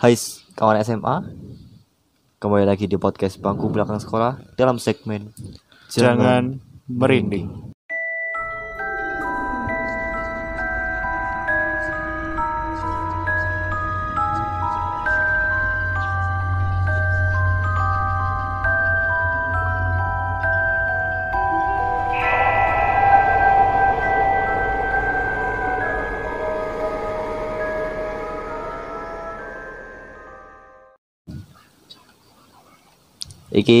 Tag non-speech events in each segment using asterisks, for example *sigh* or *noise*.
Hai kawan SMA Kembali lagi di podcast Bangku Belakang Sekolah Dalam segmen Jangan merinding. Iki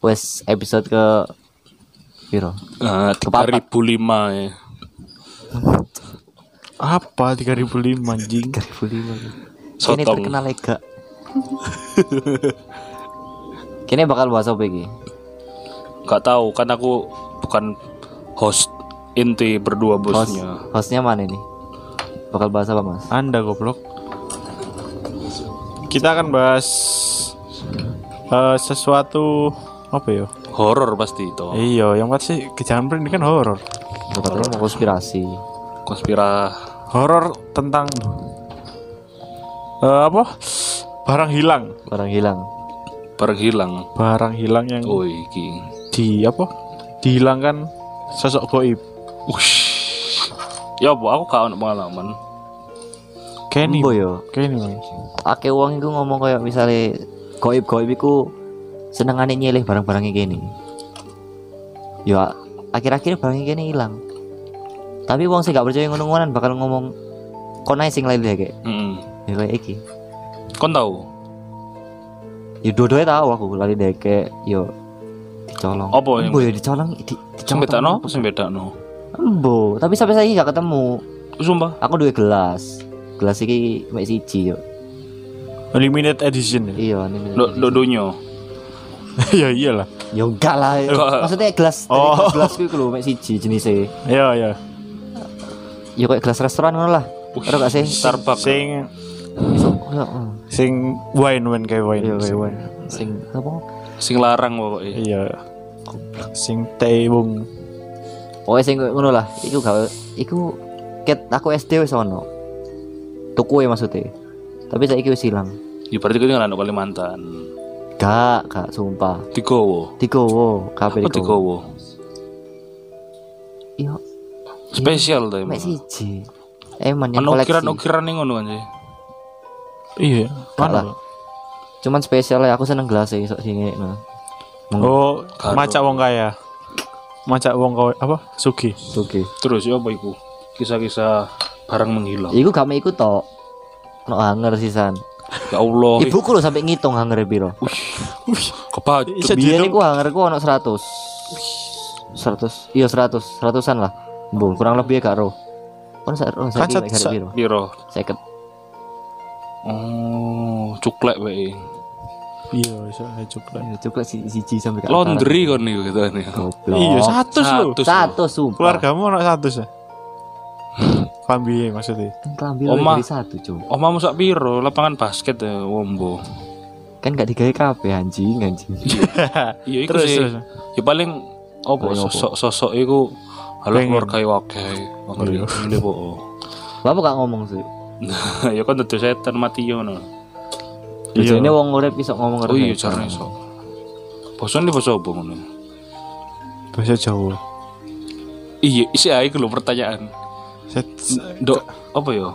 wes episode ke Piro? Nah, Kepapat. 3005 ya. Apa 3005 anjing? 3005 Ini Sotong. terkenal lega *laughs* Kini bakal bahas apa iki? Gak tahu kan aku bukan host inti berdua Host, bosnya. hostnya mana nih? Bakal bahas apa mas? Anda goblok. Kita akan bahas eh, sesuatu apa ya? Horor pasti itu. Iya, yang pasti jangan merinding kan horor. Katanya mau konspirasi Konspira Horor tentang eh, apa? Barang hilang. Orang hilang perhilang. Barang hilang yang Oh iki. di apa? Dihilangkan sosok goib. Ush. Ya bu, aku gak ono pengalaman. Kenny. Yo Kenny. Bang. Ake uang itu ngomong kayak misalnya Goib-goib iku senengane nyilih barang-barang gini Ya akhir-akhir barang gini hilang. Tapi uang sih gak percaya ngono-ngonan bakal ngomong Kon ae sing lain deh kayak. Ya kayak iki. Kon tahu? Ya dua-duanya tahu aku lali deh kayak Yo Dicolong. Apa yang- ya dicolong di, dicolong bedakno apa sing bedakno? Embo Tapi sampai saya gak ketemu. Sumpah. Aku duwe gelas. Gelas iki mek siji yo Limited edition. ya? Iya ini Do donyo. *laughs* ya iyalah. Ya enggak lah *laughs* Maksudnya gelas Oh. Gelas iku lho mek siji jenisnya Iya, iya. ya kayak gelas restoran ngono lah Ora gak sih Starbucks. Sing ya oh. sing wine wine kayak wine. iya kayak wan sing apa Sing larang pokoknya. Iya. Sing tewung. pokoknya sing ngono lah iku gak iku ket aku SD wis ono tuku ya maksudnya tapi saiki wis ilang Ya berarti kan anak Kalimantan. gak gak sumpah Digowo. digowo kabeh Apa digowo digowo? iya Spesial tuh emang. siji eman yang koleksi ukiran-ukiran ning ngono kan sih. Iya. Mana? cuman spesial ya aku seneng gelas iso sing no. Oh, macak wong kaya. Macak wong kaya apa? Sugi. Oke. Terus ya apa iku? Kisah-kisah barang menghilang. Iku gak mek iku tok. No hanger sisan. Ya Allah. Ibuku lho sampai ngitung hanger piro. Wih, Kebacut. Bisa Biyen dihitung. iku hangerku ono 100. 100. Iya 100, 100-an lah. Bu, kurang lebih ya gak roh. Kon sak roh Kan saiki sat- mek garek sa- piro? Piro? 50. Oh, cuklek wae. Iya, iso ae cuklan. Ya coba si siji sampai Laundry kon niku gitu. Iya, satu lho. Satu. Satu sumpah. Keluargamu ono satu ya? Klambi maksudnya. Kan kelambi Oma. dari satu, Cuk. Omamu sak piro? Lapangan basket ya, wombo. Kan gak digawe kabeh anjing, anjing. *laughs* Iya iku Terus, sih. terus. Ya paling apa? sosok-sosok iku halo keluarga wae. Iya. *laughs* Ngene po. Bapak gak ngomong sih. *laughs* Ya kan tentu setan mati ngono. Iya. Ini wong urip iso ngomong Oh iya jarane iso. Bosan di bahasa apa ngono? Bahasa Jawa. Iya, isi ae iku lho pertanyaan. Set, Dok, apa ya?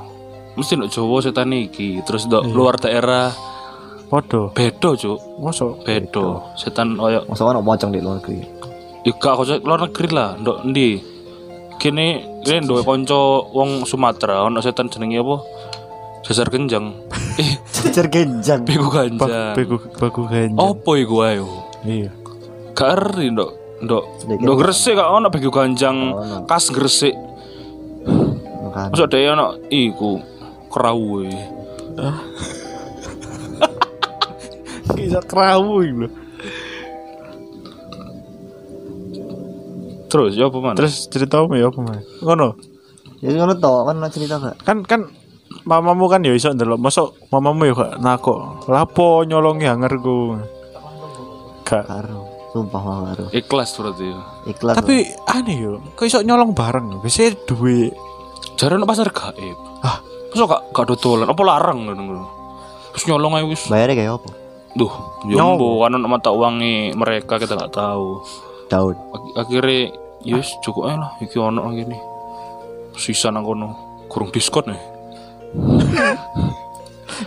Mesti ndok Jawa setan iki, terus ndok Iya. luar daerah podo. bedo, Cuk. Mosok Bedo. Setan oyo Masa ono pocong di luar negeri. Ya gak kok luar negeri lah, ndok endi? Kene kene duwe kanca wong Sumatera, ono setan jenenge apa? Sesar genjang. *laughs* eh, genjang. bego ganjang. Begu bagu ganjang. Apa iku ayo? Iya. Gak eri ndok ndok ndok gresik gak ono bego ganjang kas gresik. Makan. Masa dhewe ono iku kerawe. Kisah kerawu *laughs* lho. Terus ya apa man? Terus cerita apa ya apa man? Ngono. Ya ngono to, kan ono cerita gak? Kan kan mamamu kan ya iso ndelok. Mosok mamamu ya gak nakok. Lapo nyolongi hangerku. Gak. Karo. Sumpah mah karo. Ikhlas berarti ya. Ikhlas. Tapi aneh yo, kok iso nyolong bareng? Biasanya duwe Jarane pasar gaib. Ah. Masa gak gak dodolan apa larang ngono. Terus nyolong aja wis. bayarnya kayak apa Duh, jombo kan ono mata uangnya mereka kita nggak tahu. Daud Ak- akhirnya yes cukup aja lah iki ono gini. Sisa nang kono. Kurung diskon ya. *laughs*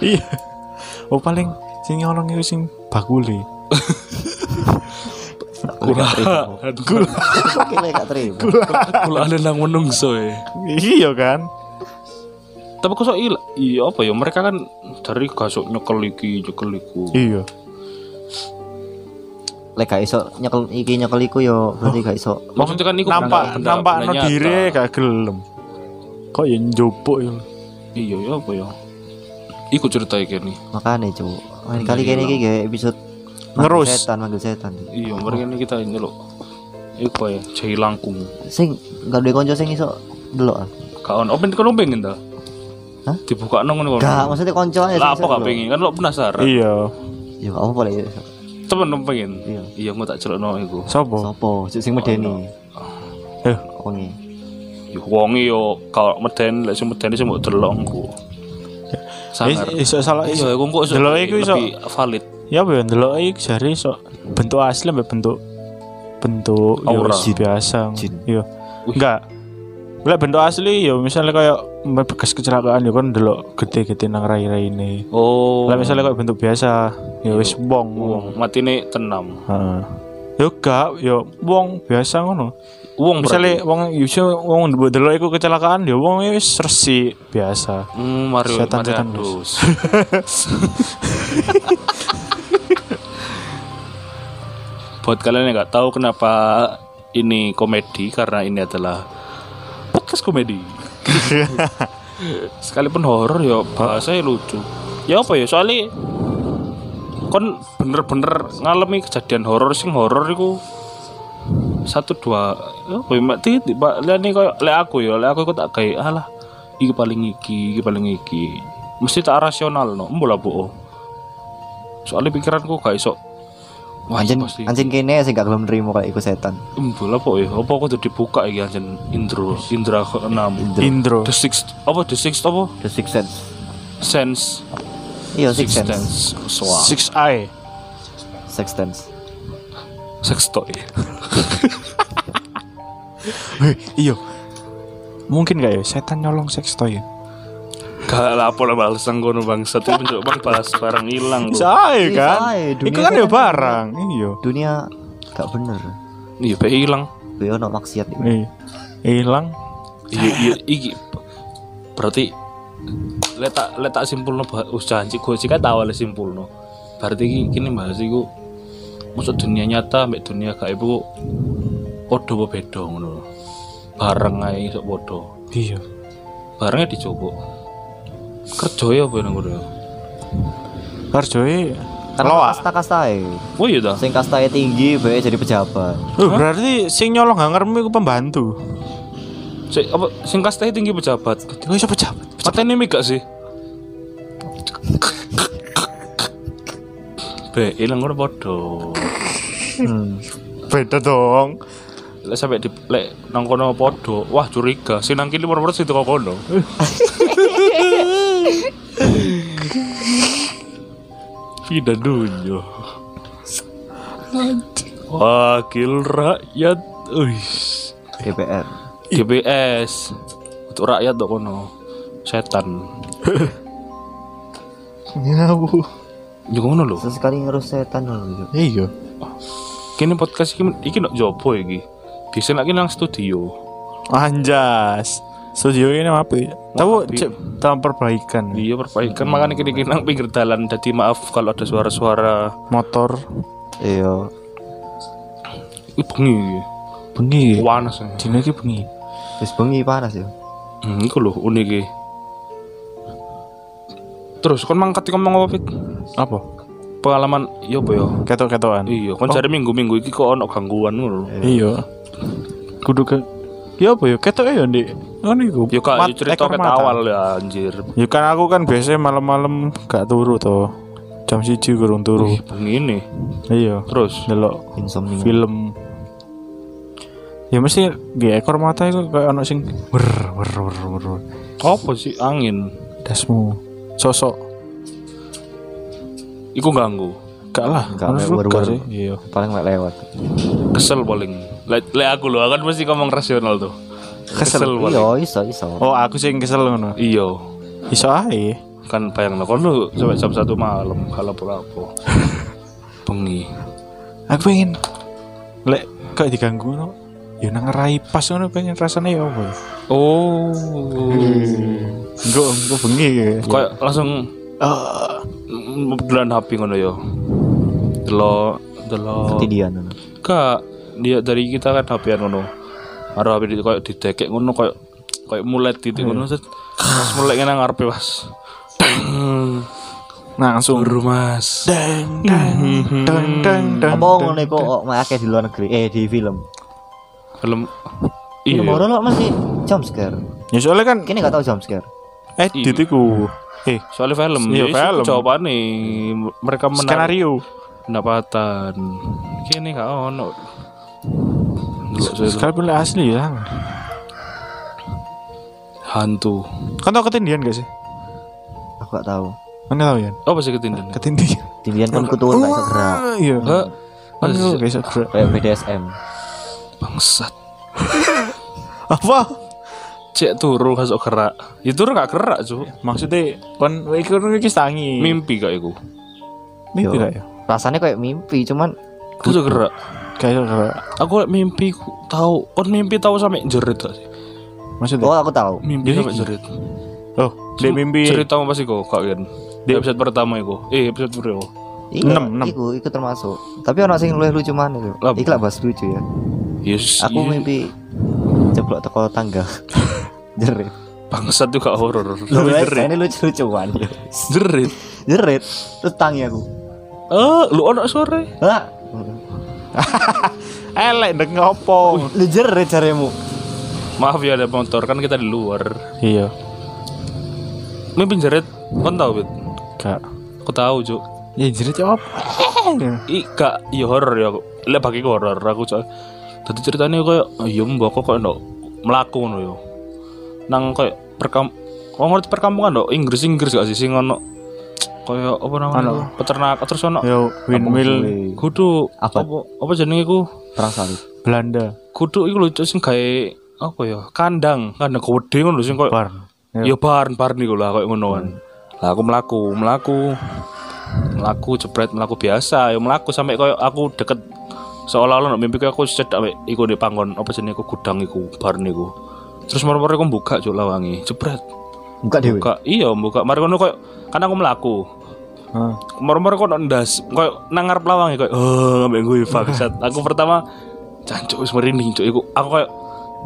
Iya. Oh paling sing nyolong itu sing bakule. *laughs* Kira gak terima Kula ada nang menungso ya. Iya kan? Tapi kok sok? Iya apa ya mereka kan dari gasuk nyekel iki nyekel iku. Iya. Lek gak iso nyekel iki nyekel iku yo berarti gak iso Maksudnya kan iku nampak nampak no diri gak gelem. Kok ya njupuk ya. Iya ya apa ya? Iku cerita iki nih. makanya cu lain kali kayaknya iki episode Ngerus. setan manggil setan Iya, mereka ini kita ini loh. Iku ya, jahi langkung. sing gak duwe konco sing iso delok ah Kawan, open kan lo pengen dah? Hah? Dibuka nong ngono. gak maksudnya konco aja Lah apa gak pengen? Kan lo penasaran. Iya. ya gak apa-apa lah ya Temen lo pengen. Iya. Iya, mau tak celok iku. Sopo? sopo Cuk, sing medeni Eh, wengi Yo wongi yo kalau meden lek sing medeni sing mbok delok engko. Sangar. is- iso salah iso. Iya, iku engko iso Delok iku iso. lebih valid. Ya apa ya ndelok iki jare iso bentuk asli mbek bentuk bentuk ya Aura. wis biasa. Jin. Iya. Enggak. Lek bentuk asli ya misalnya kayak bekas kecelakaan ya kan delok gede-gede nang rai-raine. Oh. Lah misalnya kayak bentuk biasa ya wis wong. wong matine tenam. Heeh. Yo gak, yo wong biasa ngono. Wong Misalnya wong iso wong delok iku kecelakaan ya wong wis resik biasa. Hmm, Mario Setan-setan Mariados. *laughs* Buat kalian yang nggak tahu kenapa ini komedi karena ini adalah podcast komedi. *laughs* Sekalipun horor ya bahasanya lucu. Ya apa ya soalnya kon bener-bener ngalami kejadian horor sing horor iku satu dua ya apa ya mak titik pak lihat nih kayak lek aku ya lek aku kok tak kayak alah iki paling iki iki paling iki mesti tak rasional no mbola bu soalnya pikiranku gak iso wah anjing pasti. anjing kene sing gak gelem nrimo kayak iku setan. Mbola po ya? Apa aku tuh dibuka iki anjen intro indra keenam. Indro. the sixth apa? The sixth apa? The six sense. Sense. Iya six sense. Sense. Wah, 6i. six sense. Sex toy. *laughs* Wih, iya. Mungkin gak ya? Setan nyolong sex toy? Gak lah balasan kono bangsat itu mencoba bang bahas barang hilang aja Bisa kan? Itu kan ya barang. Iya. dunia gak bener Iya, pe hilang. Kuwi ono maksiat iku. Iya. Hilang. Iya, iya, iki. Berarti letak letak simpulno us janji gue sih kan tahu le simpulno. Berarti iki kini bahas iku masuk dunia nyata mbek dunia gaib iku padha beda ngono lho. Bareng ae iso padha. Iya. Barengnya dicoba. Kerja ya apa nang ngono ya? Karjoe Kan loa. kasta-kastae. Oh iya dah. Sing kastae tinggi bae jadi pejabat. Oh, berarti sing nyolong gak ngerem iku pembantu. Sing apa sing kastahe tinggi pejabat. Oh, iso pejabat. Patene mik gak sih? Be, ilang ngono padha. Hmm. Beda dong. Lek sampe di lek nang kono padha, wah curiga. Sing nang kene moro-moro sing teko kono. *laughs* Pindah dunyo. Wakil rakyat, uish. DPR. GPS untuk rakyat dok kono setan Nyawu. ya ngono lho Sesekali ngerus setan lho. Iya. kini podcast iki iki nok jopo iki bisa lagi nang studio Anjas. Studio ini apa ya? Tahu tahun perbaikan iya perbaikan makanya kini kini nang pinggir jalan jadi maaf kalau ada suara-suara motor. Iya. Ih, bengi Bengi. panas ya Dino iki bengi. Wis bengi panas ya. hmm, iku lho unik iki. terus kon mangkat iki ngomong apa Pit? Apa? pengalaman iya apa ya Ketok-ketokan. iya kon cari minggu-minggu iki kok ono gangguan ngono Iya. Kudu ke Ya apa ya ketok ya Ndik. Ngono iku. ya kak ya cerita ekor ket mata. awal ya anjir Ya kan aku kan biasanya malam-malam gak turu to. Jam siji kurang turu. Wih, bengi ini Iya. terus Delok Insomnia. film. Ya mesti gak ekor mata itu kayak ono sing wer wer wer wer. wer. apa sih angin Dasmu. Sosok. iku ganggu Gak lah. Gak, menurutku baru- gak baru. sih. Iya. paling mek lewat kesel paling le, le aku loh akan mesti ngomong rasional tuh Kesel. paling iya iso iso Oh, aku sih yang kesel ngono. iya Iso ae. kan bayang lo kan lu sampai jam satu malam kalau apa *laughs* bengi Aku pengen lek kayak diganggu no. Ya nang rai pas ngono pengen rasanya ya apa. oh Enggak, enggak bengi kayak. langsung Ah, bulan HP ngono yo delok delok ketidian Kak, dia dari kita kan HP-an ngono. Karo HP di koyo didekek ngono koyo koyo mulet titik ngono set. Pas mulai ngene ngarepe was. langsung Buru Mas. deng deng deng deng deng. apa ngono iku kok mek akeh di luar negeri eh di film Film film iya. horor kok masih jump scare Ya soalnya kan kini gak tau jump scare edit iku. Eh, Soalnya film. Iya, Jadi film. Jawaban nih mereka menarik skenario. Pendapatan. Kini gak ono. Sekalipun asli ya. hantu. Kan tau ketindian gak sih? aku gak tahu Kan tau ya? Apa sih ketindihan? Ketindian. ketindian kan kutuan gak iso gerak Iya. Kan itu gak iso gerak. kayak BDSM Bangsat. *laughs* Apa? Cek turu kasuk gerak. Ya turu gak gerak, Cuk. Maksudnya kon iku iki tangi. Mimpi gak iku. Mimpi gak ya? Rasanya kayak mimpi cuman Kasuk gerak. Gak iso gerak. Aku lek mimpi tahu, kon mimpi tahu sampai jerit sih? Maksudnya oh aku tahu Mimpi sampai jerit. Oh, dia mimpi Cerita apa sih kok kak Gen? Di episode pertama itu. Eh episode berapa? Iya, Enam, enam. iku, iku termasuk. Tapi ono sing luwih lucu mana itu. Lah bahas lucu ya. Yes. Aku iya. mimpi jeblok teko tangga. *laughs* Jerit. bangsat juga horor. Jerit. ini lucu-lucuan. Jerit. Jerit. Terus tangi aku. Ah, lu ono sore. Lah. *laughs* elek ndek ngopo. Lu jerit jaremu. Maaf ya ada motor kan kita di luar. Iya. Mimpi jerit. Kon tahu bet? Gak. Aku tahu Cuk. Ya jerit ya apa? I gak ya horor ya. Lek bagi horor aku cok. Tadi ceritanya kayak iya mbak kok ndok melaku ngono yo. Nang kayak perkam Kau ngerti perkampungan dok Inggris Inggris gak sih sing ono kayak apa namanya itu? peternak terus ono Yo windmill. kudu Apa? apa apa jenenge iku? Perang salib. Belanda. kudu iku lho Cuk, sing gawe apa ya kandang. Kandang gede ngono sing koyo Bar. ya barn barn iku lah koyo ngono kan lah aku melaku melaku melaku jebret melaku biasa. Ya melaku sampai koyo aku deket seolah-olah nek mimpi aku cedak iku di panggon apa jenenge iku gudang iku barn iku. Terus moro-moro aku buka cuk lawangi jebret. Buka dewe. buka iya buka mari ngono koyo kan aku melaku Moro-moro kok ndas, koyo nang ngarep lawange koyo oh ambek gue bangsat. Aku pertama jancuk wis merinding cuk iku. Aku koyo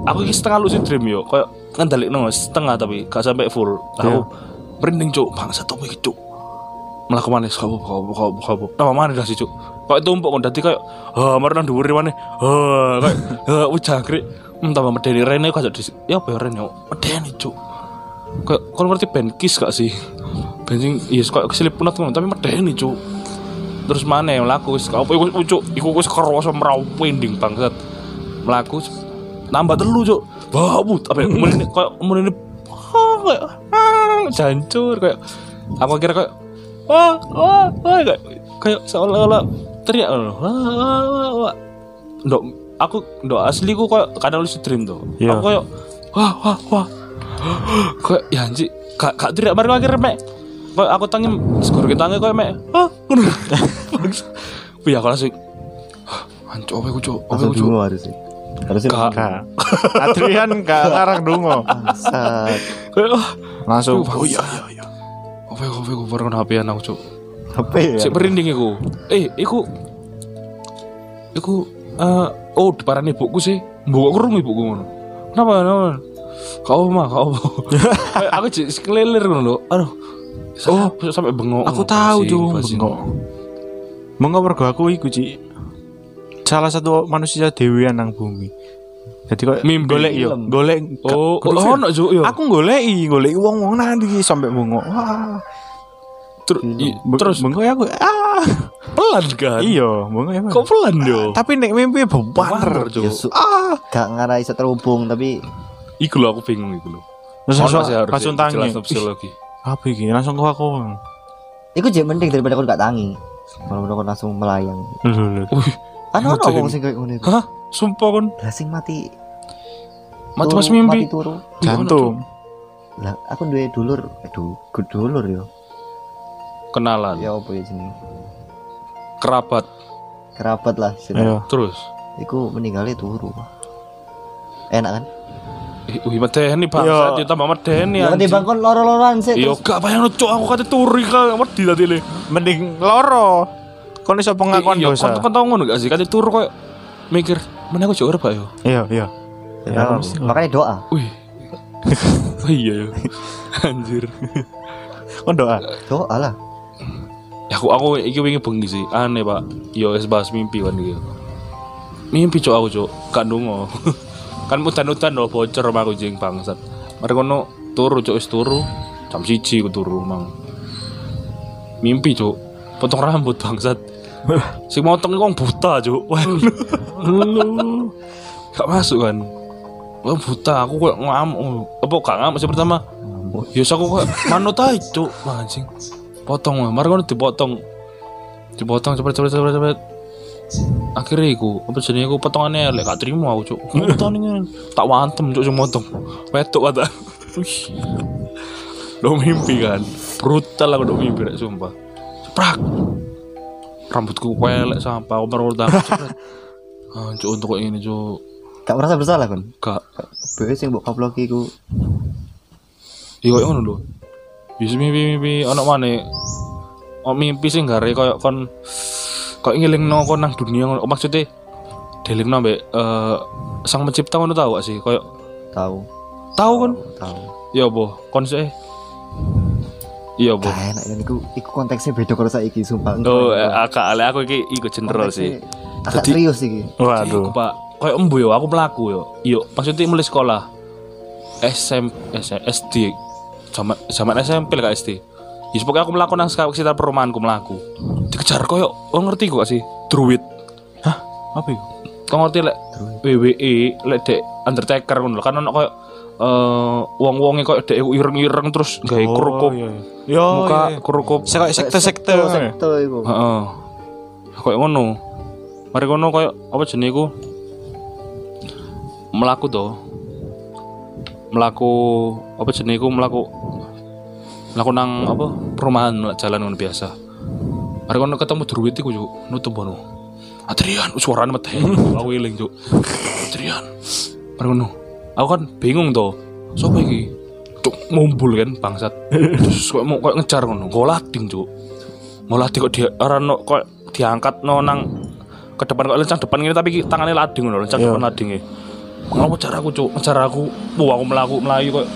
aku iki setengah lucid dream yo, koyo ngendalekno setengah tapi gak sampai full. Aku merinding cuk, bangsat apa iki cuk. Melaku maneh kau kau kau kau. Nama mana dah sih cuk. Kok tumpuk kon dadi koyo ha marang dhuwur maneh. Ha koyo ha wis jangkrik. Hmm, tambah medeni rene kok di ya apa ya rene. Medeni cuk. Kayak kalau ngerti band kiss gak sih? Bensin iya kok keselip punat ngono tapi medeni cuk. Terus mana yang laku apa iku cuk iku wis kerasa merawinding bangsat. Melaku nambah telu cuk. Apa muni koyo muni kayak ah, jancur kayak aku kira kayak wah wah wah kayak kayak seolah-olah teriak loh wah wah wah wah ndok aku ndok asli ku kayak kadang lucid dream tuh Iya. aku kayak wah wah wah kayak ya anjir kak kak teriak bareng akhirnya mek aku tangi skor kita tangi kayak mek ah ngono *laughs* Wih aku langsung "Hah, Anco apa iku cuk apa cuk dungo harusnya. Harusnya. Gak. *laughs* Adrian gak ngarang dungo. bangsat. kayak ah Langsung. oh iya iya iya apa iku apa iku bareng HP-an aku cuk Apa ya? Sik merinding iku. Eh, iku iku eh oh deparan ibuku sih. Mbok kok krungu ibuku ngono. Kenapa? Kenapa? Kau mah kau. Aku jadi sekelilir ngono lho. Aduh. Oh, sampai bengok. Aku tahu tuh basi. bengok. Bengok mergo aku iku Ci. Salah satu manusia dewean nang bumi. Jadi kok Mimpi. golek yo, golek. Oh, oh, ono juk yo. Aku goleki, goleki wong-wong nanti sampai bengok. Wah, Ter- terus bengok ya aku. Ah, pelan kan? iya, bengok ya. Kok pelan yo? Tapi nek mimpi bebar. Juk. Ya, Ah, gak ngarai iso terhubung tapi Iku lho aku bingung iku lho. langsung tangi. jelas Ih, psikologi. Apa iki? Langsung ke aku. Iku jek mending daripada kon gak tangi. Kalau kon langsung melayang. Lho, lho. Wih, Kan ono wong sing kayak ngono iku. hah? Sumpah kon Lah sing mati mati pas mimpi. Mati turu. Jantung. Lah aku duwe dulur, aduh, dulur yo. Kenalan, Ya apa ya jenenge? kerabat, Kerabat lah sih. Ayo. terus. Iku meninggalnya turu. Enak kan? Ih, Wih, medeni bangsa, Iya. ya tambah medeni Ya di anjing. bangkon loro-loran sih. Iya, terus- gak bayang cok aku kate turi ka wedi tadi le. Mending loro. Kon iso pengakuan Iya, dosa. kon kon tau ngono gak sih? Kate turu koyo mikir, mana aku jauh pak yo. Iya, iya. Ya, Ya, makanya doa. Wih. *laughs* Oh iya yo. Anjir. Kon doa. Doa lah. Ya aku aku iki wingi bengi sih. Aneh, Pak. Yo wis bahas mimpi kan iki. Mimpi cok aku cok, gak. *laughs* kan udan-udan lho bocor sama aku jeng bangsat. Mari kono turu cok wis turu. Jam siji aku turu mang. Mimpi cok. Potong rambut bangsat. *laughs* si motong iku wong buta. Wah. Lu. Gak masuk kan. Wong buta aku kok ngamuk. Apa gak ngamuk sih pertama? Ya aku kok manut aja. Wah, anjing. Potong wah. Mari kono dipotong. Dipotong cepet cepet cepet cepet. Akhirnya iku, apa jenenge iku potongannya lek gak terima aku cuk. Mau potongnya tak wantem cuk sing motong. Wetok kata. Lo mimpi kan. Brutal aku do mimpi rek sumpah. Prak. Rambutku welek sampah aku baru udah. *laughs* Ah, cuk untuk kok ini cuk. Gak merasa bersalah kan? Gak. Bener sing mbok kaplok iku. Iya ngono lho. Bisa mimpi-mimpi ono maneh. Oh mimpi sing gare koyo kon koyo ngelingno kon nang dunia ngono. Oh, Maksudnya delingno mbek eh sang pencipta ngono tau gak sih? Koyo Tahu. tahu kan? Tahu. Ya boh, kon sih. Iya boh. Gak enak kan iku iku konteksnya beda karo saiki sumpah. Oh, eh, agak ale aku iki ikut general sih. Agak Jadi- serius iki. Iku, Waduh. Pak. Kayak embu yo, aku melaku yo. Yo, maksudnya mulai sekolah. SM, SM SD. Zaman zaman SMP lah SD. Ya pokoknya aku melakukan nang sekitar perumahanku melaku. Dikejar koyo, oh ngerti kok sih? Druid. Hah? Apa itu? Kau ngerti lek WWE lek dek Undertaker ngono kan ono koyo eh wong-wonge koyo dek ireng-ireng terus gawe kerukup iya. Yo, muka iya. kerukup Saya kayak sekte-sekte. sekte iku. Heeh. Kayak ngono. Mari ngono kayak apa jenenge iku? Melaku to. Melaku apa jenenge iku melaku melaku nang apa perumahan jalan ngono biasa. Mari ngono ketemu druid iku juk nutup ngono. Adrian suarane mete. *laughs* Aku eling juk. Adrian. Mari ngono. Aku kan bingung to. Sopo iki? Cuk ngumpul kan bangsat. Terus kok mau kok ngejar ngono. Golating juk malah kok dia orang no, kok diangkat no nang ke depan kok lencang depan ini tapi tangannya lading loh lencang Iya. depan lading Ngapa cara aku cuk cara aku wah aku melaku melayu kok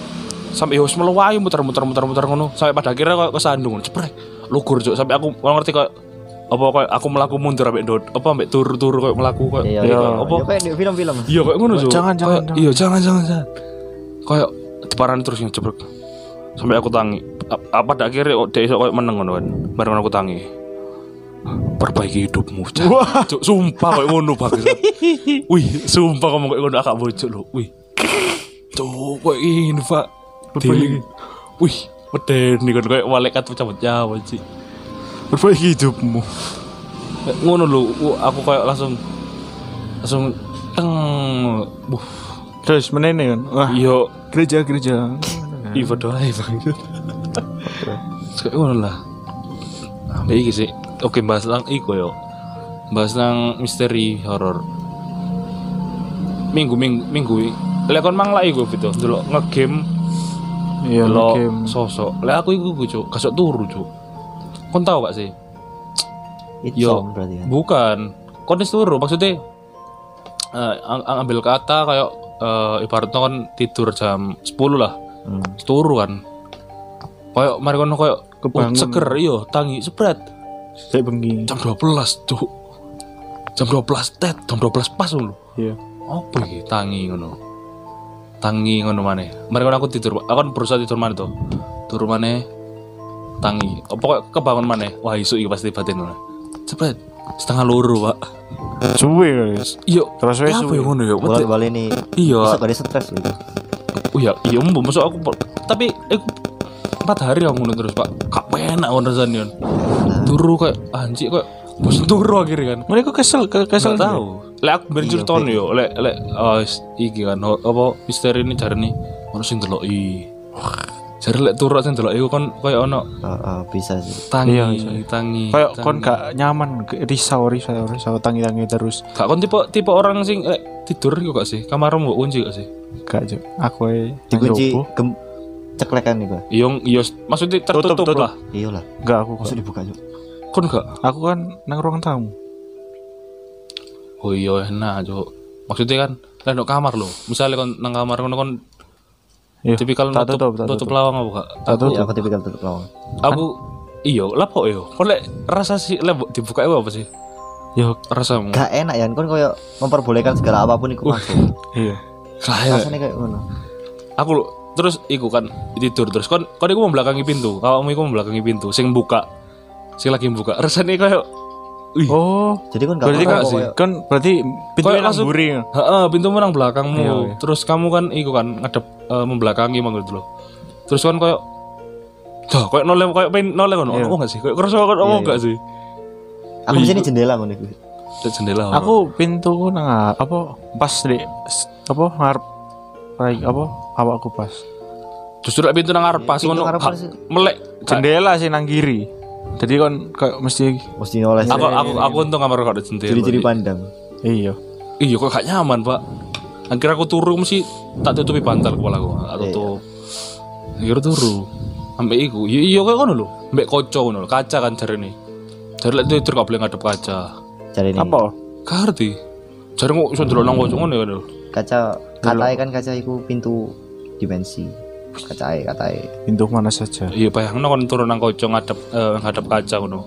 sampai harus melewayu muter muter muter muter ngono. Sampai pada akhirnya kok kesandung ceprek. Lugur cuk. Sampai aku nggak ngerti kok apa kok aku melaku mundur ambek dot apa ambek tur tur kok melaku kok Iya, Iya. iya. apa? Ya kayak di film-film. iya kok ngono cuk. Jangan, jangan, iya jangan jangan jangan. Kayak diparani terus yang ceprek. Sampai aku tangi. Apa pada akhirnya kok dia iso kayak meneng ngono kan. Bareng aku tangi. Perbaiki hidupmu Cak. Cuk, sumpah kayak ngono bagus wih sumpah kamu kayak ngono akak bocok lo wih. Cuk kayak ini pak Perbaiki. wih medeni kan kayak malaikat nyawa sih Perbaiki hidupmu. Ngono lho Wah, aku kayak langsung langsung teng. Buh Terus menene kan. Wah, iyo gereja-gereja. ibadah ae bang. Kayak ngono lah. Ambek iki sih oke bahas nang iku yo. Bahas nang misteri horor. Minggu minggu minggu. Lek kon mang lak iku gitu. Delok ngegame Iya, game. sosok lek aku iku cuk kasok turu cuk kon tau gak sih Yo. Itsom berarti kan. bukan kon turu maksudnya eh, ang- ang- ambil kata kayak eh, ibaratnya kon tidur jam 10 lah Hmm. turu kan kayak mari kono kayak Kebangun. oh, seger iya tangi spread Saya bengi. jam 12 cuk jam 12 tet jam 12 pas lho Iya. apa iki tangi ngono tangi ngono maneh. Mari kono aku tidur aku kan berusaha tidur maneh to. Turu maneh tangi. Apa kok kebangun maneh? Wah isu iki pasti batin ngono. Spread setengah loro pak. Suwe guys. iya. Terus ya apa ya ngono ya? Bola balik ini iya. gak ada stres loh itu. oh ya iya mbok masuk aku tapi eh, empat hari aku ngono terus pak. Gak enak ngono rasanya kan turu kayak anjing kayak bosan turu akhirnya kan. Mereka kesel, ke- kesel Gak tahu. Lek aku ben cerita yo, lek lek oh, iki kan apa misteri ini cari nih ono sing deloki. Jare lek turu sing deloki kon koyo ono oh, bisa sih tangi, Iya, iya. tangi. Tangi. kon gak nyaman, risau, risau, risau, tangi-tangi terus. gak kon tipe tipe orang sing lek tidur gak sih? Kamarmu mbok kunci gak sih? Gak Cuk. Aku dikunci ceklekan nih Iya, iya maksudnya tertutup Tutup, tutup. lah. iya lah Enggak aku. maksud Gak. dibuka yuk Kon gak? Aku kan nang ruang tamu. Oh iya enak, Cuk. Maksudnya kan nang kamar lho. Misalnya kon nang kamar ngono kon Iya. tipikal tak nutup, tutup, tutup tutup. lawang apa gak? Tak Aku- tutup. ya aku tipikal tutup lawang Aku iya, lapo yo. Kon lek rasa sih lek mbok dibuka iku apa sih? Yo, Rasamu. gak enak ya kan koyo memperbolehkan segala apa pun itu masuk iya. Kayak rasanya kayak ngono aku lho, terus iku kan tidur terus kon kon iku membelakangi pintu kamu iku membelakangi pintu sing buka sing lagi buka rasanya kayak wih Oh, jadi kan gak berarti kan sih. koyo- kan berarti pintunya Kayak nang langsung- buri. heeh pintu menang belakangmu Iya, iya. terus kamu kan iku kan ngadep eh, membelakangi mangga gitu loh terus kan kayak Tuh, kayak noleh kayak pengen noleh kan, Iya. oh enggak sih? Kayak kerasa kan, oh Iya, enggak sih? aku di sini jendela ngono iku jendela. Aku pintu nang apa pas di apa ngarep Rai, apa awakku pas. justru lek pintu nang ngarep pas Pintu ngono, melek. Jendela sih nang kiri. Jadi kan kayak mesti mesti noleh Aku aku aku untung kamar kok ada jendela. ciri-ciri pandang. Iya. Iya kok gak nyaman pak? Akhirnya aku turu mesti tak tutupi bantal kepala aku. Iya. tutup. Akhirnya turu Sampai iku. Iya iya kayak ngono lho. Mbak koco ngono lho. Kaca kan jari nih Jari lek tidur gak boleh ngadep kaca. Cari ini. Apa? Gak ngerti. Kok iso ndelok nang koco ngono ya kaca katai kan kaca iku pintu dimensi kacae kacae Pintu mana saja. Iya bayangno kon turu nang koco ngadep eh, ngadep kaca ngono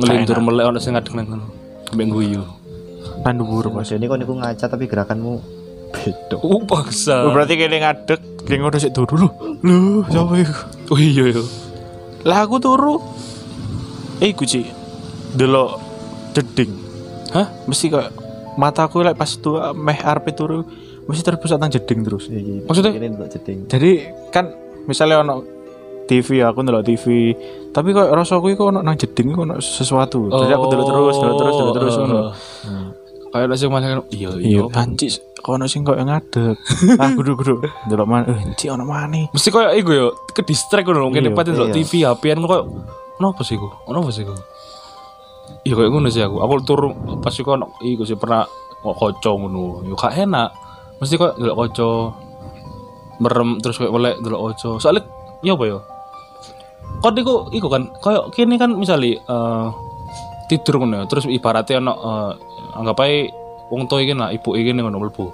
Ngelindur melek ono sing ngadep nang ngono Mbak guyu Nang dhuwur. Mas ini kan iku ngaca tapi gerakanmu beda Oh paksa Oh, berarti kene ngadeg, kene ngono sik turu lho. Lho, sapa iku? Oh iya iya Lah aku turu. Eh, iku Ci. Delok jeding. Hah? Mesti kayak mataku lek pas tuh meh arep turu mesti terpusat nang jeding terus. Maksudnya? ini untuk jeding Jadi kan misalnya ono TV aku ndelok TV, tapi kok rasaku iku ono nang jeding ono sesuatu. Jadi aku delok terus, delok terus, delok terus ngono. Kayak ada sing masakan Iya iya Iya, anjir kok ono sing kok ngadeg. *laughs* ah, kudu-kudu delok mana? Eh, anjir ono mana? Mesti koyo iku yo ke distract ngono mungkin Iya, paten ndelok iya. TV HP-an koyo Kenapa sih iku? Kenapa sih iku? Iya kayak ngono sih aku. Aku turu pas iku ono iku sih pernah kok koco ngono. Yo gak enak. Mesti koyo ndelok koco merem terus kayak melek ndelok koco. Soalnya ya apa yo? Kok iku iku kan koyo kene kan misalnya eh tidur ngono ya, terus ibaratnya ono eh, anggap ae wong tuwa iki lah ibu iki ngono mlebu.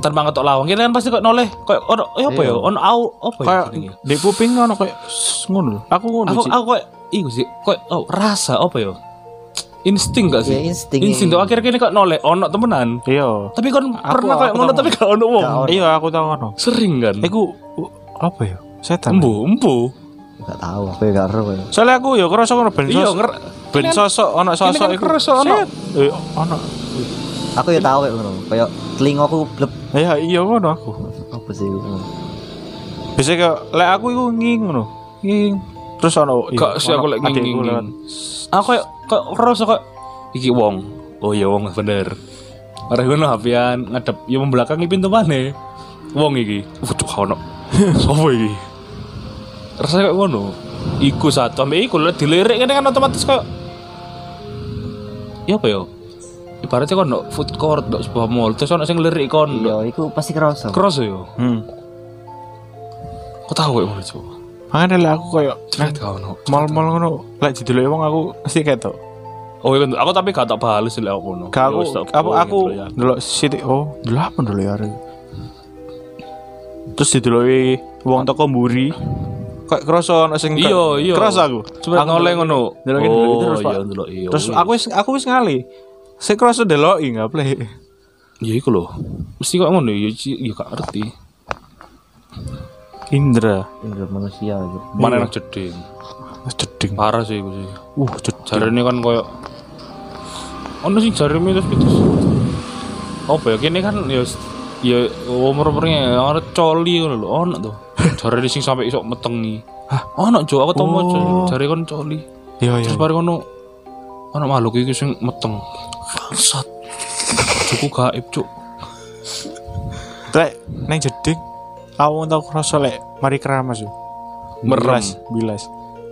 Tanpa ngetok lawang, kene kan pasti kok noleh koyo ono ya apa ya? Ono au apa ya? Di kuping ono s- ngono. Aku ngono aku aku kayak iku sih kayak oh, rasa apa ya insting gak sih Ya, insting. insting tuh akhirnya kini kok noleh ono temenan Iya. tapi kan pernah kayak ngono tapi gak ono wong ono. Iya, aku tahu ngono. sering kan Iku uh, apa ya? Setan. embu embu gak tahu aku ya gak ero. Soalnya aku ya kerasa ngono ben iya sos- nger ben sosok ono sosok kan iku. kerasa ono. Eh, ono. aku ya tahu kayak ngono kayak telingaku blep Ya iya ngono aku. apa sih? Bisa kayak lek aku iku nging ngono. Nging. Terus ono iya, Gak sih aku ono lek nging, adikku nging, lewat. aku kayak kayak kerasa kayak iki wong. Oh iya wong bener. Arek ngono hapian ngadep ya membelakangi pintu mana? Wong iki. Waduh ono. *laughs* Sopo iki? Rasanya kayak ngono. Iku satu ambek iku lek dilirik ini kan otomatis kayak ya apa ya? Ibaratnya kan no food court no sebuah mall. Terus ono sing lirik kon iya iku pasti kerasa keras ya? Hmm. kok tahu kayak ngono coba Makanya lek aku kayak Cerit kau no mal-mal ngono lek dideloki wong aku mesti ketok. oh iya aku tapi gak tak bales lek aku no Gak Ya aku aku aku ya. delok sithik oh, delok apa dulu ya. Terus dideloki wong toko mburi. Kayak kerasa ono sing iya iya Kerasa aku. Aku delok- ngono Deloki deloki oh terus, Pak. iya iya Terus aku wis aku wis ngali. Saya kerasa deloki nggak play. ya iku lho mesti kok ngono ya ya gak ngerti Indra, indra manusia gitu mana enak jeding? Wis jeding. parah sih iku sih. Uh, jeding. jarene kan koyo ono sing jare mitos-mitos apa ya? Kene kan ya ya umur-umurnya arep coli ngono lho. Ono tuh. *laughs* Jare di sing sampai iso metengi. Hah? Ono cuk. Aku tau Oh. maca jare kon coli. Iya iya. terus bareng ono ono makhluk iki sing meteng. Bangsat. Cukup gaib cuk. Lek neng jeding aku tau kerasa lek mari keramas yo. Merem. Bilas, bilas.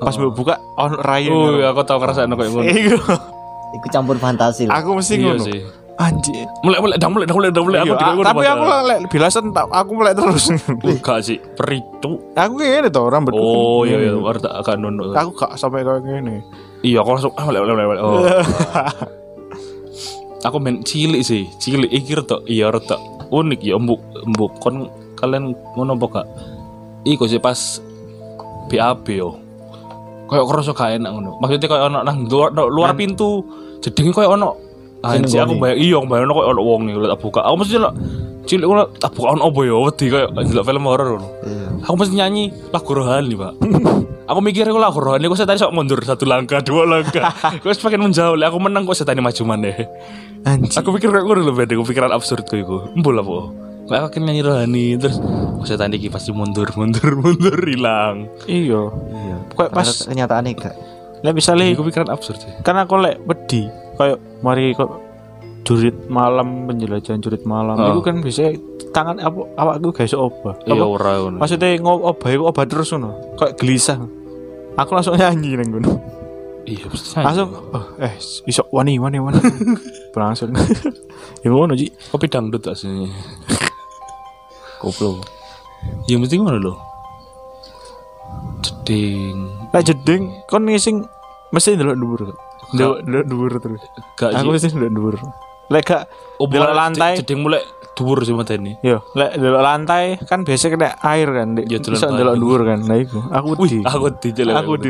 Pas mbok buka ono rayu. oh ya aku tau ngerasa koyo ngono Iku. Iku campur fantasi lho. Aku mesti iya ngono. sih Anjir. mulai mulai dang mulai dang mulai dang mulai aku Iya, ngono tapi aku lek bilasan tak aku mulai terus. *laughs* Enggak sih, peritu. aku ngene to rambutku. Oh iya iya, baru tak agak nunduk. Aku gak sampai kayak gini. Iya, aku langsung ah lewat lewat lewat. Oh. *laughs* aku main cilik sih, cilik iki rada iya rada unik ya embuk embuk kon kalian ngono apa gak? Iku sih pas BAB yo. Kayak kerasa gak enak ngono. Maksudnya kayak ono nang luar, luar pintu jedenge kayak ono Anjir aku bayang iya bayang kayak ono wong nih tak buka. Aku mesti lah cilik ngono tak buka ono apa ya wedi kayak ndelok film horor ngono. Iya. Aku mesti nyanyi lagu rohani pak *laughs* Aku mikir aku lagu rohani Kok saya tadi sok mundur Satu langkah, dua langkah *laughs* Kok semakin menjauh Lah, Aku menang kok saya tadi maju Anjir. Aku pikir kayak gue lebih ada Pikiran absurd gue itu Mbul apa Kok aku kan nyanyi rohani Terus Kok saya tadi pasti mundur *laughs* Mundur, mundur Hilang. Iya. Iya. Kayak pas Ternyata kenyataannya gak. lek misalnya Aku pikiran absurd sih. Kan aku lek wedi kayak mari kok jurit malam penjelajahan jurit malam. Oh. itu kan bisa tangan apa awakku gak iso obah. Iya ora ngono. maksudnya ngob obah itu obah terus ngono. Kayak gelisah. Aku langsung nyanyi neng ngono. Iya pasti langsung oh, eh iso wani wani wani. *laughs* Langsung *laughs* ya ngono ji. Kopi dangdut aslinya Koplo. Ya mesti ngono loh Jeding lek jeding kon ngising mesti ndelok dhuwur kok ndelok ndelok dhuwur terus Gak aku sih mesti ndelok dhuwur lek gak Oh, ndelok mulai lantai Jeding mulai Dhuwur sih mata ini Yo, lek ndelok lantai kan biasa kena air kan. Ya, Bisa ndelok dhuwur kan. Nah iku, aku di. aku di jelek Aku di.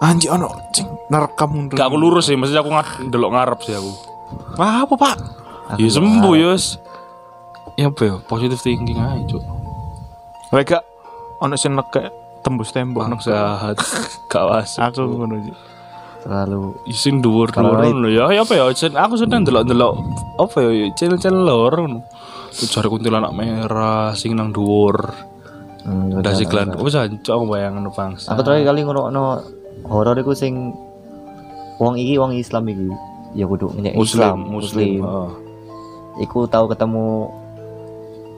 Anjir ono cing nerekam mundur. Gak aku lurus sih, maksudnya aku ngat delok ngarep sih aku. Wah, apa, Pak? Ya sembuh yos. Ya apa ya? Positive thinking aja, Cuk. Gak ono sing nekek tembus tembok nek Bangsat. Gak wasik. aku ngono iki. Terlalu Isin dhuwur dhuwur ngono ya. Ya apa ya? Sen- Aku seneng delok-delok apa ya? Channel-channel lor ngono. Tuh Cari kuntilanak merah sing nang dhuwur. Hmm, Dasi benar, klan. Oh jancok aku bayangin bangsa. Aku terakhir kali ngono horor iku sing wong iki wong Islam iki. Ya kudu muslim, Islam, muslim. muslim. Heeh. Iku tahu ketemu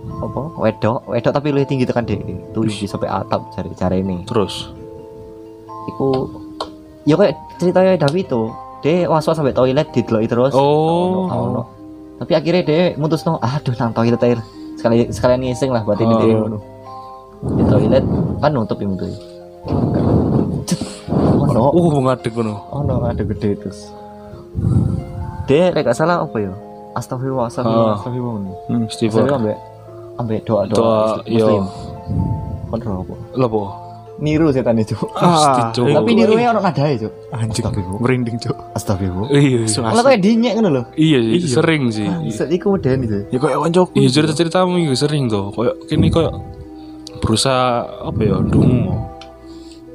apa? Wedok, wedok tapi lebih tinggi tekan dek. Tujuh sampai atap cari cara ini. Terus Iku ya kayak ceritanya David itu. Dia was-was sampai toilet dideloki terus. Oh. Gak ono. Tapi akhirnya dia mutus no, aduh nang toilet air. Sekali sekalian ngising lah buat ini Oh. dia. Di toilet kan nutup ya mutu. Ono, uh ngadeg ngono. ono ada gede terus. Dia lek gak salah apa ya? Astagfirullah, astagfirullah, Ah. astagfirullah. Hmm. Istighfar. Astagfirullah ambek doa doa, Doa, muslim. iya. Kon roh apa? Apa? Niru setan itu. Pasti, Ah, *laughs* Cuk. Tapi nirunya ono nadae, Cuk. Anjing, Astagfirullah. merinding, Cuk. Astagfirullah. Iya. iya. Suas. Malah kayak dinyek ngono lho. Iya sih, Iya. sering sih. Bisa iku meden itu. Ya kayak koncoku. Iya cerita-ceritamu itu sering tuh. Kayak kini kayak berusaha apa ya dungo.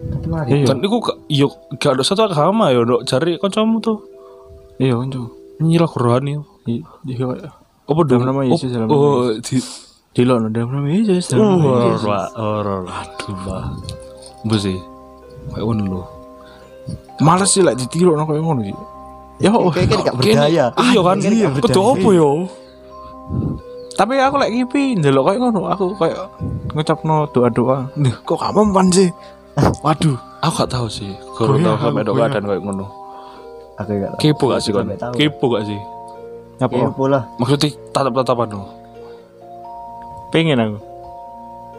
Tapi mari. Iya. Dan itu gak, yo gak ada satu agama ya dok cari kancamu tuh Iya, konco. nyilah. Iya, iya, kayak Apa dong? nama Yesus, dalam nama Oh, di Dilok dalam nama Yesus. Oh, horor, horor. Aduh, Pak. Sih. Kayak ngono lho. Males sih lek ditiru nang koyo ngono sih. Ya, oh. Kayak kan gak berdaya. Iya kan? Kayak gak Betul berdaya. apa ya? Tapi aku lek ngipi ndelok koyo ngono, aku kayak ngucapno doa-doa. Nih, kok gak mempan sih? Waduh. Aku gak tahu sih. Goyah, tahu sampai aku dok keadaan kayak ngono. Aku gak tahu. Kepo gak sih kan? Kepo gak sih? Apa? Kepo lah. Maksudnya tatap-tatapan lo. Pengen aku.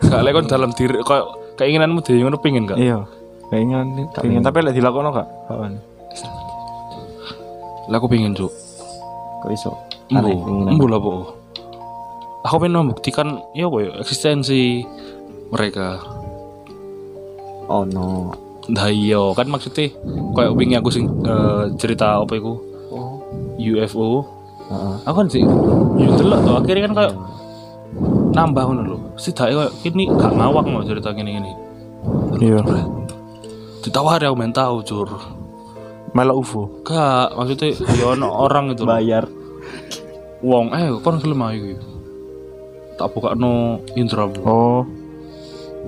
Gak lek kon dalam diri kayak keinginanmu dhewe ngono pengen gak? Iya. Pengen, pengen tapi lek dilakono gak? Kawan. Lah aku pengen, Cuk. Kok iso? Keinginan. embu lah po. Aku pengen membuktikan ya ya eksistensi mereka. Oh no. Nah iya kan maksudnya kayak wingi aku sing eh, cerita apa iku Oh. UFO. Heeh. Aku kan sih yo delok tuh akhirnya kan kayak nambah ngono lho. Setidaknya kayak ini gak ngawak mau cerita gini-gini. Iya. Ditawari aku main tahu cur. Melo UFO. Gak maksudnya ya ono orang itu. Bayar. Wong eh kon film ayo iki. Tak buka no intro. Oh.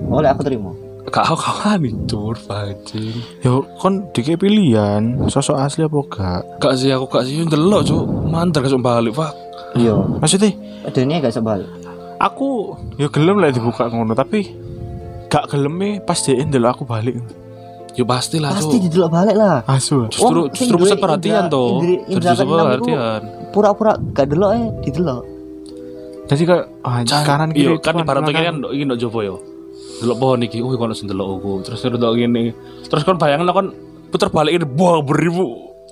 oleh aku terima Kau kawan itu bajing. Yo kon dikek pilihan sosok asli apa gak? Gak sih aku gak sih ndelok cuk. Mantar kesuk balik pak. iya Maksudnya Dene gak sebal aku yo gelem lah dibuka ngono tapi gak geleme pas dia ndelok aku balik. Ya pasti lah pasti didelok balik lah Asu. Justru Wong justru pusat perhatian toh. indra Justru iku perhatian. pura-pura gak delok eh didelok Jadi kayak ah, kanan iya kiri kan depan, ibarat belakang. kan ndok iki ndok jopo yo. Delok pohon iki, wih kono sing delok aku. Terus terus ndok ngene. Terus kon bayangno kon puter balik ini buah beribu.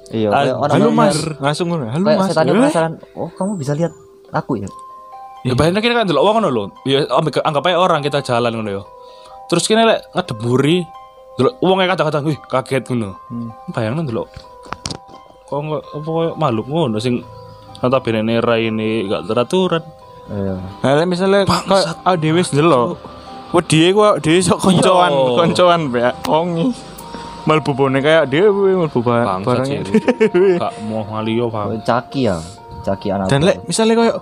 iya Ah, Halo yang- Mas, langsung ngono. Halo Mas. setan Eh, penasaran oh kamu bisa lihat aku ya Ya bayangno kira kan delok wong ngono lho. Ya anggap aja orang kita jalan ngono yo. Terus kene lek ngedeburi delok wong kata-kata, wih kaget ngono. Hmm. Bayangno delok. Kok nggak apa koyo makhluk ngono sing notabene ini gak teraturan. iya Nah, lek ah dhewe wis ndelok. Wedi ku dhewe sok koncoan, Iya. koncoan mbek wong. Melbu bone kayak dhewe melbu ba- Bangsa barangnya. sih. Gak mau ngaliyo paham. caki ya caki anak Dan lek misalnya kayak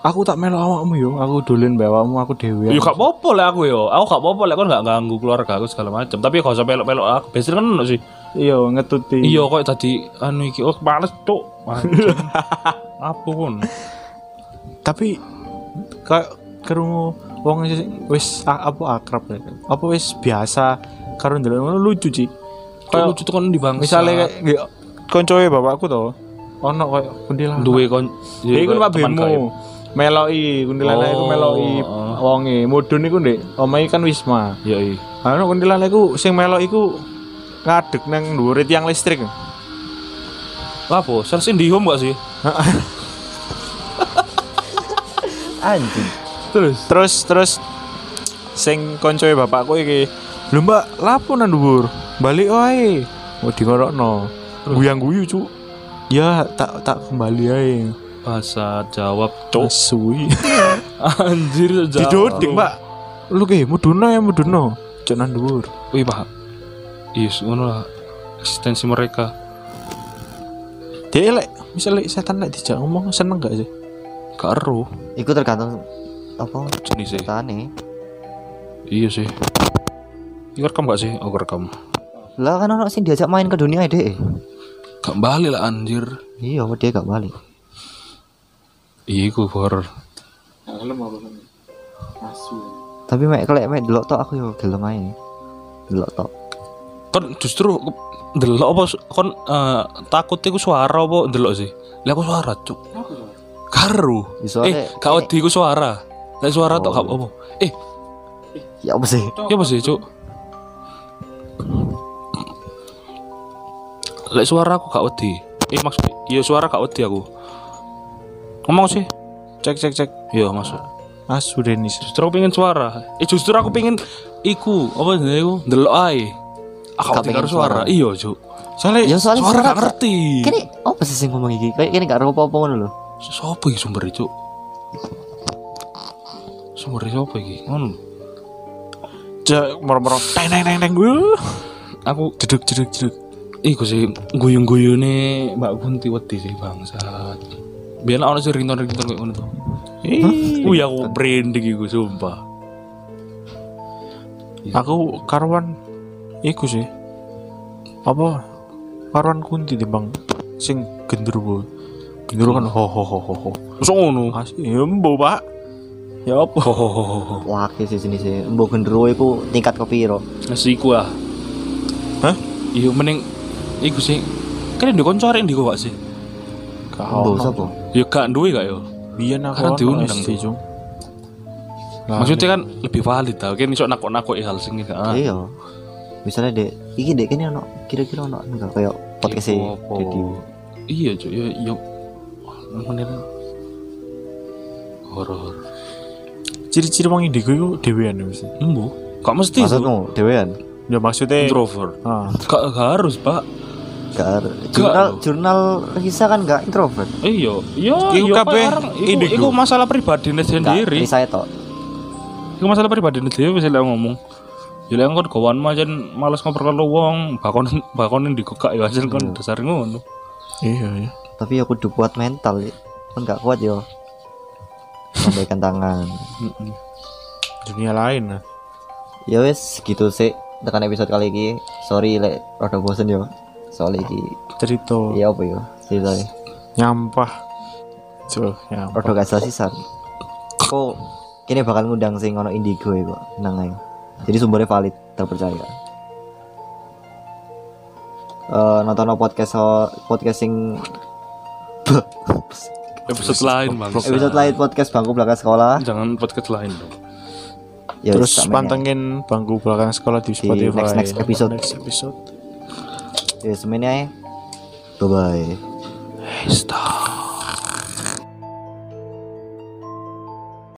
aku tak melu awakmu yo, aku dolen mbek awakmu aku dhewe. Yo gak apa-apa lah aku yo. Aku gak apa-apa lah kon gak ganggu keluarga aku segala macam. Tapi gak usah pelok-pelok aku. Biasanya kan ono sih. Iya, ngetuti. Iya kok tadi anu iki oh males cuk. Anjing. *laughs* Apa kon? Tapi kayak kerungu wong wis apa akrab ya. Apa wis biasa karo ndelok lucu sih. Kayak lucu tuh kon di bangsa. Misalnya kayak koncoe bapakku to. Ono kayak kuntilanak. duwe kon. Iku Pak Bemo. Gaib. Meloki kuntilanak iku Oh, meloki oh. wonge. Mudun iku ndek omahe kan Wisma. Iya iya. Anu kuntilanak iku sing melok iku ngadeg nang dhuwure tiang listrik. Apa? Sales Indihome gak sih? *laughs* anjing Terus terus terus sing koncoe bapakku iki. Lho Mbak, lapo nang dhuwur? Balik wae. Oh dingorokno. Guyang-guyu, Cuk. Ya, tak tak kembali ae. Bahasa jawab cuk. Suwi. *laughs* Anjir jawab. Didodik, Mbak. Lu ke mudono ya. Cuk nang dhuwur. Wih pak. Yes, ngono lah. Eksistensi mereka. Dia lek misalnya setan lek dijak ngomong seneng gak sih? Gak ero itu tergantung apa jenis sih. tane Iya sih. Ini rekam gak sih? Oh rekam. lah kan orang sing diajak main ke dunia deh Gak balik lah anjir. iya dia gak balik Iya, gue horror. tapi mek kelek mek delok tok aku yo gelem ae delok tok Kon justru delok apa kon eh, takut iku suara apa delok sih? Lah aku suara, cuk. Karo. Ya, Eh, gak wedi iku suara. Lah suara tok gak apa. Eh, ya apa sih ya apa sih, cuk? Lek suara aku gak wedi. Eh maksud iya suara gak wedi aku. Ngomong sih. Cek cek cek. Iya masuk. Asu Denis. Justru aku pengen suara. Eh justru aku pengen iku apa ae. Aku Gak gak pengen karo suara. suara. Iya, cuk. Soalnya ya soalnya Suara gak ngerti. kini apa sih sing ngomong iki kayak kini gak apa apa ngono lho Sopo iki sumber itu? Sumber sopo iki? Ngono. cek moro-moro teng teng teng teng gue. Aku Jeduk jeduk jeduk. iku sih guyung-guyune Mbak Kunti wedi sih bangsat. Biar ono sih ringtone-ringtone kayak ngono tuh. Ih, aku branding iku sumpah. Aku karuan iku sih. Apa? Karuan kunti timbang sing gendruwo. Gendruwo kan ho ho ho ho ho. Masa ngono? Ya mbo, Pak. Ya apa? Ho ho ho ho, sih sini sih mbok gendero iku tingkat kepiro Nasi iku ah. Hah? Iya mending iku sih. Kan ndek kanca arek ndiko gak sih? Mbok Kau sapa Ya gak duwe gak yo. Biyen aku Kan diundang SD, tuh. Cung. Maksudnya kan lebih valid tau. Kan iso nakok-nakok hal sing iki iya misalnya dek iki dek kene ono kira-kira ono enggak kayak podcast e Iya cuy, ya ya menir horor. Ciri-ciri wong indigo iku dhewean ya mesti. Embo, gak mesti maksudmu dewean Ya maksudnya Introvert. ah, gak harus pak. Gak jurnal jurnal Risa kan gak introvert Iya, iya, Iku iya. kabeh Iku, masalah pribadi sendiri. Saya tok Iku masalah pribadi sendiri bisa lah ngomong. Ya lah kan kawan mah jan males ngobrol karo wong, bakon *laughs* bakon di kokak ya jan kan dasar ngono. iya iya. tapi aku kudu kuat mental ya kan gak kuat yo lambaikan tangan Heeh. Dunia lain lah. ya wes gitu sih tekan episode kali ini sorry lek rada bosen yo soal iki. Cerita. Ya apa yo ceritanya nyampah. Cuk, nyampah. Rada gak jelas sisan. Kok kini bakal ngundang sing ono indigo ya kok? Nang ae. Jadi sumbernya valid terpercaya. Eh nonton podcast podcast sing *laughs* episode lain bang. Episode lain podcast bangku belakang sekolah. Jangan podcast lain dong ya terus pantengin bangku belakang sekolah di Spotify. Next- next episode. next episode ya semuanya bye bye stop